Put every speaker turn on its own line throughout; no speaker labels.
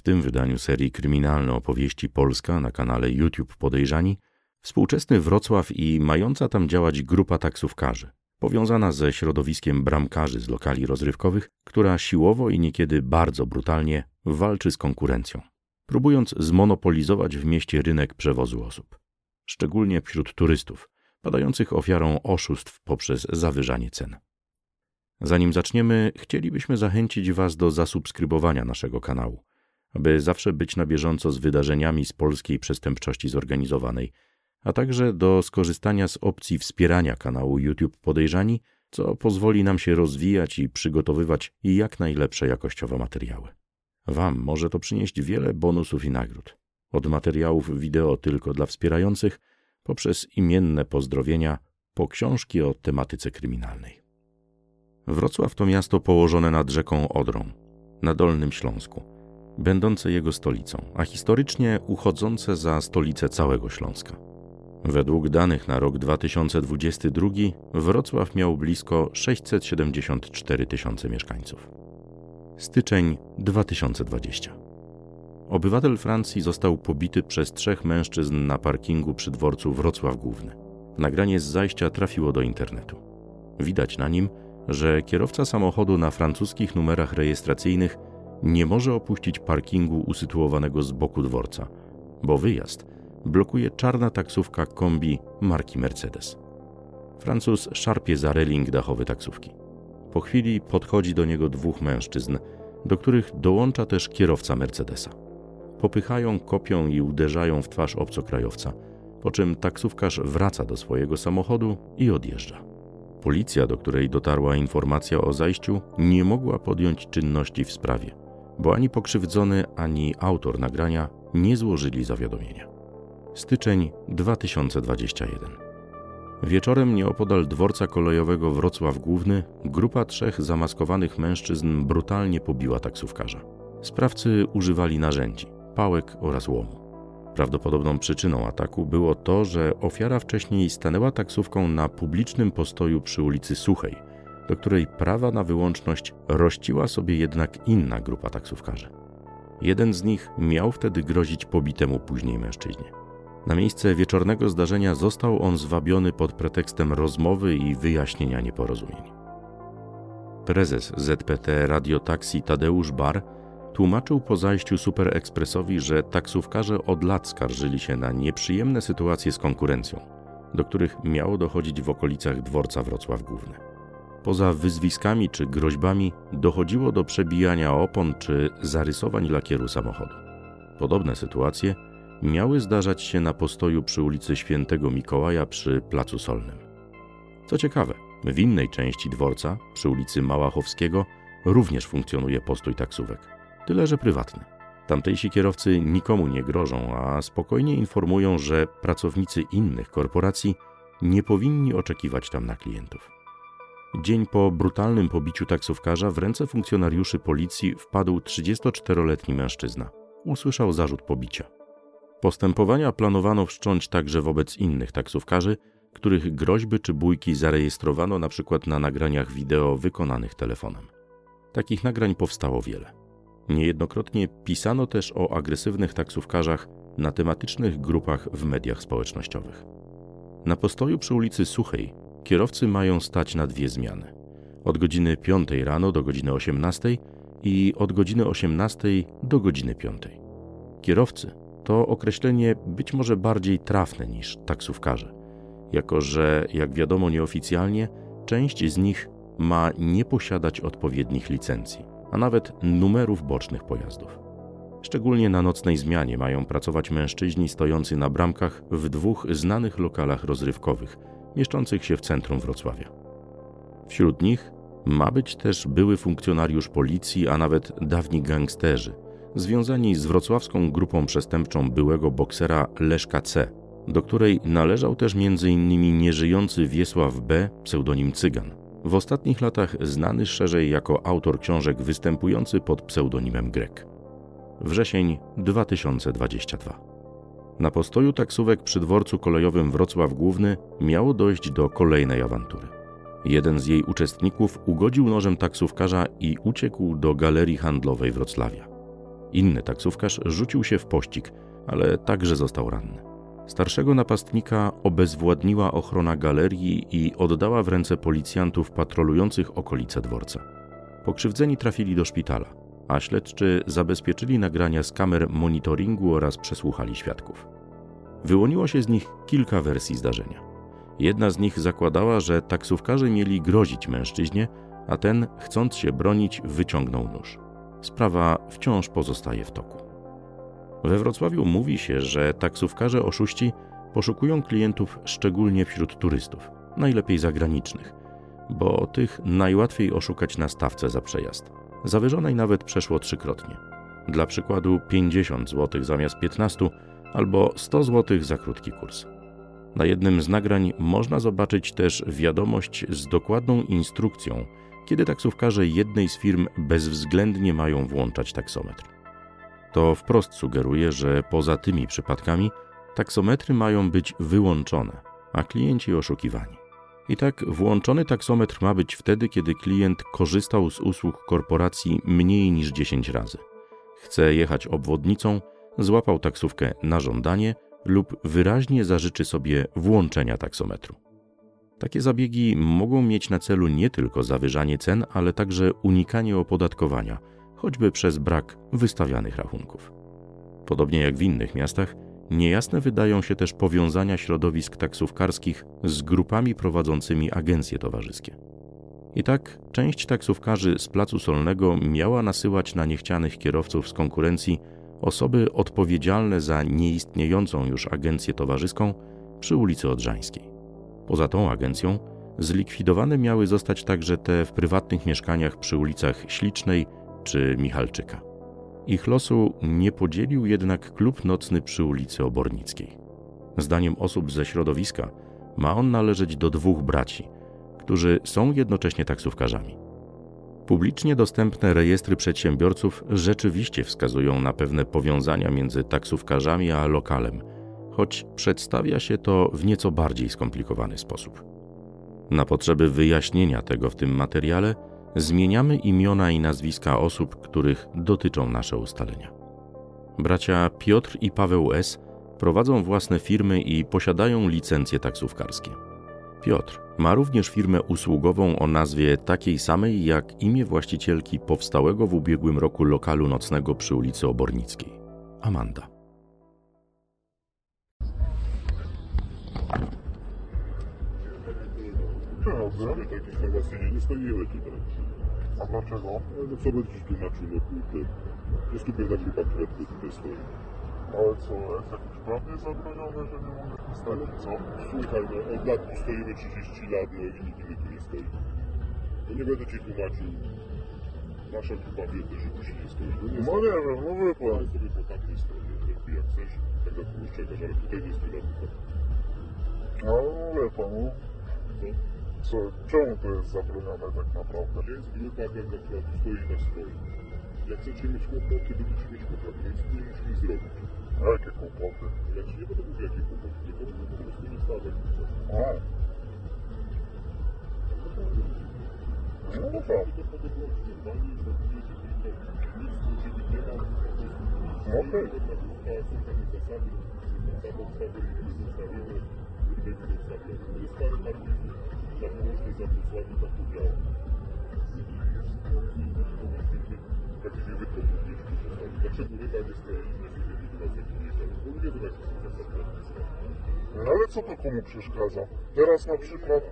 W tym wydaniu serii kryminalne opowieści Polska na kanale YouTube Podejrzani współczesny Wrocław i mająca tam działać grupa taksówkarzy, powiązana ze środowiskiem bramkarzy z lokali rozrywkowych, która siłowo i niekiedy bardzo brutalnie walczy z konkurencją, próbując zmonopolizować w mieście rynek przewozu osób, szczególnie wśród turystów, padających ofiarą oszustw poprzez zawyżanie cen. Zanim zaczniemy, chcielibyśmy zachęcić Was do zasubskrybowania naszego kanału, aby zawsze być na bieżąco z wydarzeniami z polskiej przestępczości zorganizowanej, a także do skorzystania z opcji wspierania kanału YouTube Podejrzani, co pozwoli nam się rozwijać i przygotowywać jak najlepsze jakościowe materiały. Wam może to przynieść wiele bonusów i nagród. Od materiałów wideo tylko dla wspierających, poprzez imienne pozdrowienia, po książki o tematyce kryminalnej. Wrocław to miasto położone nad rzeką Odrą, na Dolnym Śląsku, będące jego stolicą, a historycznie uchodzące za stolicę całego Śląska. Według danych na rok 2022 Wrocław miał blisko 674 tysiące mieszkańców. Styczeń 2020. Obywatel Francji został pobity przez trzech mężczyzn na parkingu przy dworcu Wrocław Główny. Nagranie z zajścia trafiło do internetu. Widać na nim, że kierowca samochodu na francuskich numerach rejestracyjnych nie może opuścić parkingu usytuowanego z boku dworca, bo wyjazd blokuje czarna taksówka kombi marki Mercedes. Francuz szarpie za reling dachowy taksówki. Po chwili podchodzi do niego dwóch mężczyzn, do których dołącza też kierowca Mercedesa. Popychają, kopią i uderzają w twarz obcokrajowca, po czym taksówkarz wraca do swojego samochodu i odjeżdża. Policja, do której dotarła informacja o zajściu, nie mogła podjąć czynności w sprawie, bo ani pokrzywdzony, ani autor nagrania nie złożyli zawiadomienia. Styczeń 2021. Wieczorem nieopodal dworca kolejowego Wrocław Główny grupa trzech zamaskowanych mężczyzn brutalnie pobiła taksówkarza. Sprawcy używali narzędzi, pałek oraz łomu. Prawdopodobną przyczyną ataku było to, że ofiara wcześniej stanęła taksówką na publicznym postoju przy ulicy Suchej, do której prawa na wyłączność rościła sobie jednak inna grupa taksówkarzy. Jeden z nich miał wtedy grozić pobitemu później mężczyźnie. Na miejsce wieczornego zdarzenia został on zwabiony pod pretekstem rozmowy i wyjaśnienia nieporozumień. Prezes ZPT Radiotaksi Tadeusz Bar tłumaczył po zajściu Super Expressowi, że taksówkarze od lat skarżyli się na nieprzyjemne sytuacje z konkurencją, do których miało dochodzić w okolicach dworca Wrocław Główny. Poza wyzwiskami czy groźbami dochodziło do przebijania opon czy zarysowań lakieru samochodu. Podobne sytuacje miały zdarzać się na postoju przy ulicy Świętego Mikołaja przy Placu Solnym. Co ciekawe, w innej części dworca, przy ulicy Małachowskiego, również funkcjonuje postój taksówek, tyle że prywatny. Tamtejsi kierowcy nikomu nie grożą, a spokojnie informują, że pracownicy innych korporacji nie powinni oczekiwać tam na klientów. Dzień po brutalnym pobiciu taksówkarza w ręce funkcjonariuszy policji wpadł 34-letni mężczyzna. Usłyszał zarzut pobicia. Postępowania planowano wszcząć także wobec innych taksówkarzy, których groźby czy bójki zarejestrowano na przykład na nagraniach wideo wykonanych telefonem. Takich nagrań powstało wiele. Niejednokrotnie pisano też o agresywnych taksówkarzach na tematycznych grupach w mediach społecznościowych. Na postoju przy ulicy Suchej kierowcy mają stać na dwie zmiany. Od godziny 5 rano do godziny 18 i od godziny 18 do godziny 5. Kierowcy to określenie być może bardziej trafne niż taksówkarze, jako że, jak wiadomo nieoficjalnie, część z nich ma nie posiadać odpowiednich licencji, a nawet numerów bocznych pojazdów. Szczególnie na nocnej zmianie mają pracować mężczyźni stojący na bramkach w dwóch znanych lokalach rozrywkowych, mieszczących się w centrum Wrocławia. Wśród nich ma być też były funkcjonariusz policji, a nawet dawni gangsterzy – związani z wrocławską grupą przestępczą byłego boksera Leszka C., do której należał też m.in. nieżyjący Wiesław B., pseudonim Cygan. W ostatnich latach znany szerzej jako autor książek występujący pod pseudonimem Grek. Wrzesień 2022. Na postoju taksówek przy dworcu kolejowym Wrocław Główny miało dojść do kolejnej awantury. Jeden z jej uczestników ugodził nożem taksówkarza i uciekł do galerii handlowej Wrocławia. Inny taksówkarz rzucił się w pościg, ale także został ranny. Starszego napastnika obezwładniła ochrona galerii i oddała w ręce policjantów patrolujących okolice dworca. Pokrzywdzeni trafili do szpitala, a śledczy zabezpieczyli nagrania z kamer monitoringu oraz przesłuchali świadków. Wyłoniło się z nich kilka wersji zdarzenia. Jedna z nich zakładała, że taksówkarze mieli grozić mężczyźnie, a ten, chcąc się bronić, wyciągnął nóż. Sprawa wciąż pozostaje w toku. We Wrocławiu mówi się, że taksówkarze oszuści poszukują klientów szczególnie wśród turystów, najlepiej zagranicznych, bo tych najłatwiej oszukać na stawce za przejazd, zawyżonej nawet przeszło trzykrotnie. Dla przykładu 50 zł zamiast 15 albo 100 zł za krótki kurs. Na jednym z nagrań można zobaczyć też wiadomość z dokładną instrukcją, kiedy taksówkarze jednej z firm bezwzględnie mają włączać taksometr. To wprost sugeruje, że poza tymi przypadkami taksometry mają być wyłączone, a klienci oszukiwani. I tak włączony taksometr ma być wtedy, kiedy klient korzystał z usług korporacji mniej niż 10 razy. Chce jechać obwodnicą, złapał taksówkę na żądanie lub wyraźnie zażyczy sobie włączenia taksometru. Takie zabiegi mogą mieć na celu nie tylko zawyżanie cen, ale także unikanie opodatkowania, choćby przez brak wystawianych rachunków. Podobnie jak w innych miastach, niejasne wydają się też powiązania środowisk taksówkarskich z grupami prowadzącymi agencje towarzyskie. I tak część taksówkarzy z Placu Solnego miała nasyłać na niechcianych kierowców z konkurencji osoby odpowiedzialne za nieistniejącą już agencję towarzyską przy ulicy Odrzańskiej. Poza tą agencją zlikwidowane miały zostać także te w prywatnych mieszkaniach przy ulicach Ślicznej czy Michalczyka. Ich losu nie podzielił jednak klub nocny przy ulicy Obornickiej. Zdaniem osób ze środowiska ma on należeć do dwóch braci, którzy są jednocześnie taksówkarzami. Publicznie dostępne rejestry przedsiębiorców rzeczywiście wskazują na pewne powiązania między taksówkarzami a lokalem, choć przedstawia się to w nieco bardziej skomplikowany sposób. Na potrzeby wyjaśnienia tego w tym materiale zmieniamy imiona i nazwiska osób, których dotyczą nasze ustalenia. Bracia Piotr i Paweł S. prowadzą własne firmy i posiadają licencje taksówkarskie. Piotr ma również firmę usługową o nazwie takiej samej jak imię właścicielki powstałego w ubiegłym roku lokalu nocnego przy ulicy Obornickiej Amanda.
Dobrze.
Tak stoimy tutaj.
A dlaczego?
No co będziesz tłumaczył, no kurde. Jest tu grupa, która tu tutaj stoi.
Ale co, jest jakiś prawnie zabronione, że nie mogę tu stać, co?
Słuchaj, no od lat tu stoimy 30 lat, no i nikt inny tu nie stoi. No nie będę ci tłumaczył. Nasza grupa wie też, że tu się nie stoi. No nie
No nie wiem, no
Stoi
pan.
sobie po tamtej stronie, lepiej jak chcesz, tak na kogoś czekasz, ale tutaj nie stoi na.
No wie pan, no.
No.
Co, czemu to jest zabronione tak naprawdę?
Jest grupa pewna, która tu stoi na swoim. Jak chcecie mieć kłopot, to będziecie mieć kłopot, więc co nie musimy zrobić.
A jakie kłopoty?
Ja ci nie będę mówił, jakie kłopoty, tylko po prostu nie stawiać.
A. No dobra. Okej.
Dlaczego ryba nie stoi na ziemi, nie ma zaginnięcia? Bo ludzie zobaczą, co to jest
No ale co to komu przeszkadza? Teraz na przykład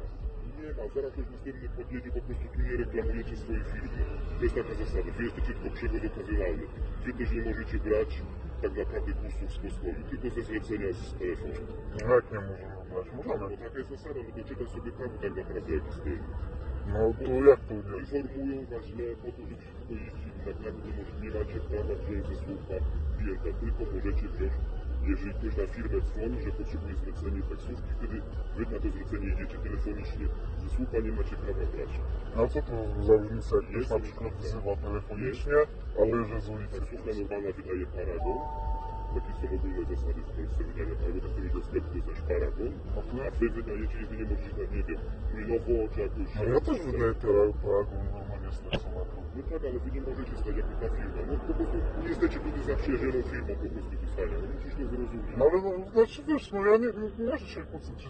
Ktoś następny podjedzie, po prostu tu nie reklamujecie swojej firmy. To jest taka zasada, wy jesteście tylko przewóz okazjonalny. Wy też nie możecie brać tak naprawdę usług z posłowi, tylko ze zlecenia z telefonu.
no jak nie możemy brać?
No
Możemy.
taka jest zasada, no to czytaj sobie prawo tak naprawdę jak stoi.
No to jak to nie?
Informują was źle po to, żebyście tylko jeździli. Tak naprawdę nie macie prawa wziąć ze słucha klienta, tylko możecie wziąć, jeżeli ktoś na firmę dzwoni, że potrzebuje zlecenie taksówki, wtedy wy na to zlecenie jedziecie telefonicznie. Ze słucha nie macie prawa brać.
No co to za różnica, jak ktoś
Jest
na przykład wzywa telefonicznie, a bierze z ulicy?
Taksówka normalna wydaje paragon. Takie są ogólne zasady w Polsce wydania paragon. Jak ktoś do sklepu dostać paragon, a wy wydajecie jedynie na, nie wiem, Minowo czy jakoś...
No ja też wydaję paragon normalnie jest taksometrów.
No tak, ale wy nie możecie stać jako ta firma. No po prostu nie jesteście tutaj zaprzyjaźnioną firmą po prostu tu stania. No musisz to zrozumieć.
No ale no, znaczy wiesz, no ja nie, nie możesz się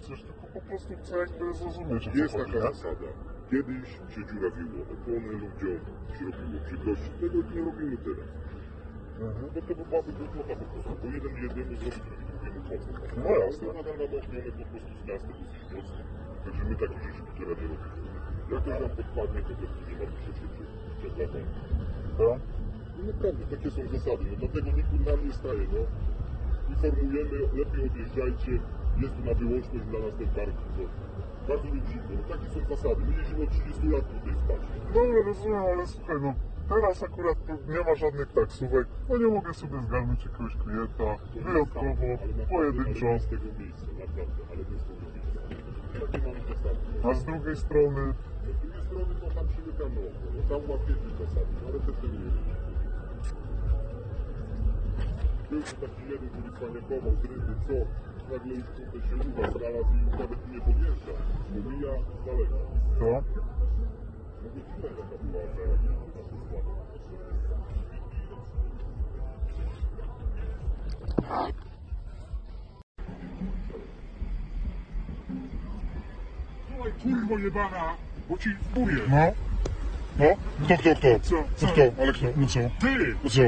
coś, tylko po prostu chcę jakby zrozumieć o co
Jest
chodzi,
taka
nie?
zasada. Kiedyś się dziurawiło, opony ludziom się robiło przykrości. Tego nie robimy teraz.
Mhm.
No to byłaby głupota po prostu, bo jeden jednemu zrobi drugi drugiemu pomóc.
No jasne.
To nadal mamy ochronę po prostu z miasta dosyć mocno. Także my takich rzeczy teraz nie robimy. Jak ktoś nam podpadnie, to prostu nie ma się przed latą.
No.
No naprawdę, takie są zasady. No dlatego nikt nam nie staje, no. Informujemy, lepiej odjeżdżajcie. Jest tu na wyłączność dla nas ten park. No. Bardzo mi przykro. No takie są zasady. My jeździmy od 30 lat tutaj spać.
Dobra, rozumiem, ale słuchaj, no teraz akurat tu nie ma żadnych taksówek, no nie mogę sobie zgarnąć jakiegoś klienta, wyjątkowo, pojedynczo,
Ale nie z tego miejsca, naprawdę, ale nie z tego miejsca. Takie mamy zasady.
a z drugiej strony,
Z drugiej strony to tam przymykamy oko. No tam łapiecie czasami, ale też nie wiecie. Był tu taki jeden, który cwaniakował z ryby, co nagle już tutaj się u was znalazł i nawet nie podjeżdża, bo mija z daleka.
to,
No to tutaj taka była afera na przykład.
Słuchaj, kurwo jebana, bo ci wbuję. No, no, kto, kto, kto?
Co?
No kto, ale kto, no co?
Ty!
No co?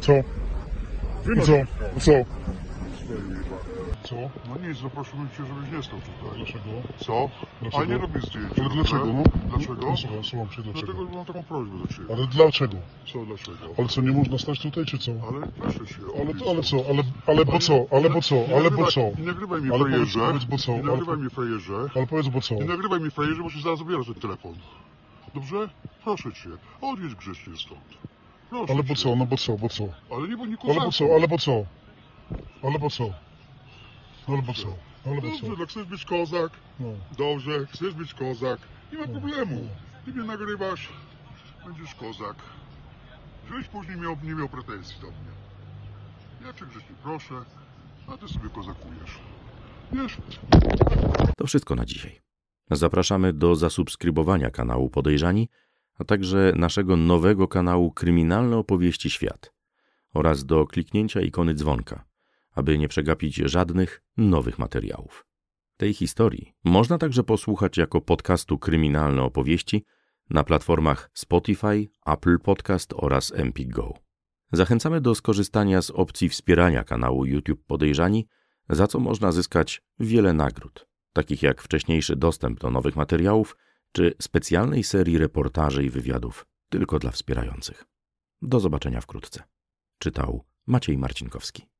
Co? No co? No
nic, zaprosiłem cię, żebyś nie stał tutaj.
Dlaczego?
Co?
Dlaczego?
A nie robię zdjęć.
Ale dlaczego, no?
Dlaczego?
No słucham, słucham się, dlaczego?
Dlatego, mam taką prośbę do ciebie.
Ale dlaczego?
Co, dlaczego?
Ale co, nie można stać tutaj, czy co?
Ale proszę cię.
Ale, ale co, ale, ale bo co, ale bo co,
Nie
ale bo co?
Nie nagrywaj
Ale
frajerze.
powiedz- powiedz, bo co?
Nie
Ale
nagrywaj mnie frajerze.
Ale powiedz, bo co?
Nie nagrywaj mnie frajerze, bo się zaraz zabiera ten telefon. Dobrze? Proszę cię. Odjedź grzecznie stąd. Proszę
Ale po
cię.
co, no bo co, bo co?
Ale nie bądź
Ale po co, ale po co? Ale po co? Ale po co? Ale po
Dobrze,
co?
no chcesz być kozak?
No.
Dobrze, chcesz być kozak. Nie ma problemu. Ty mnie nagrywasz, będziesz kozak. Żebyś później miał, nie miał pretensji do mnie. Ja cię grzecznie proszę, a ty sobie kozakujesz. Wiesz?
To wszystko na dzisiaj. Zapraszamy do zasubskrybowania kanału Podejrzani, a także naszego nowego kanału Kryminalne Opowieści Świat oraz do kliknięcia ikony dzwonka, aby nie przegapić żadnych nowych materiałów. Tej historii można także posłuchać jako podcastu Kryminalne Opowieści na platformach Spotify, Apple Podcast oraz Empik Go. Zachęcamy do skorzystania z opcji wspierania kanału YouTube Podejrzani, za co można zyskać wiele nagród, takich jak wcześniejszy dostęp do nowych materiałów czy specjalnej serii reportaży i wywiadów tylko dla wspierających. Do zobaczenia wkrótce. Czytał Maciej Marcinkowski.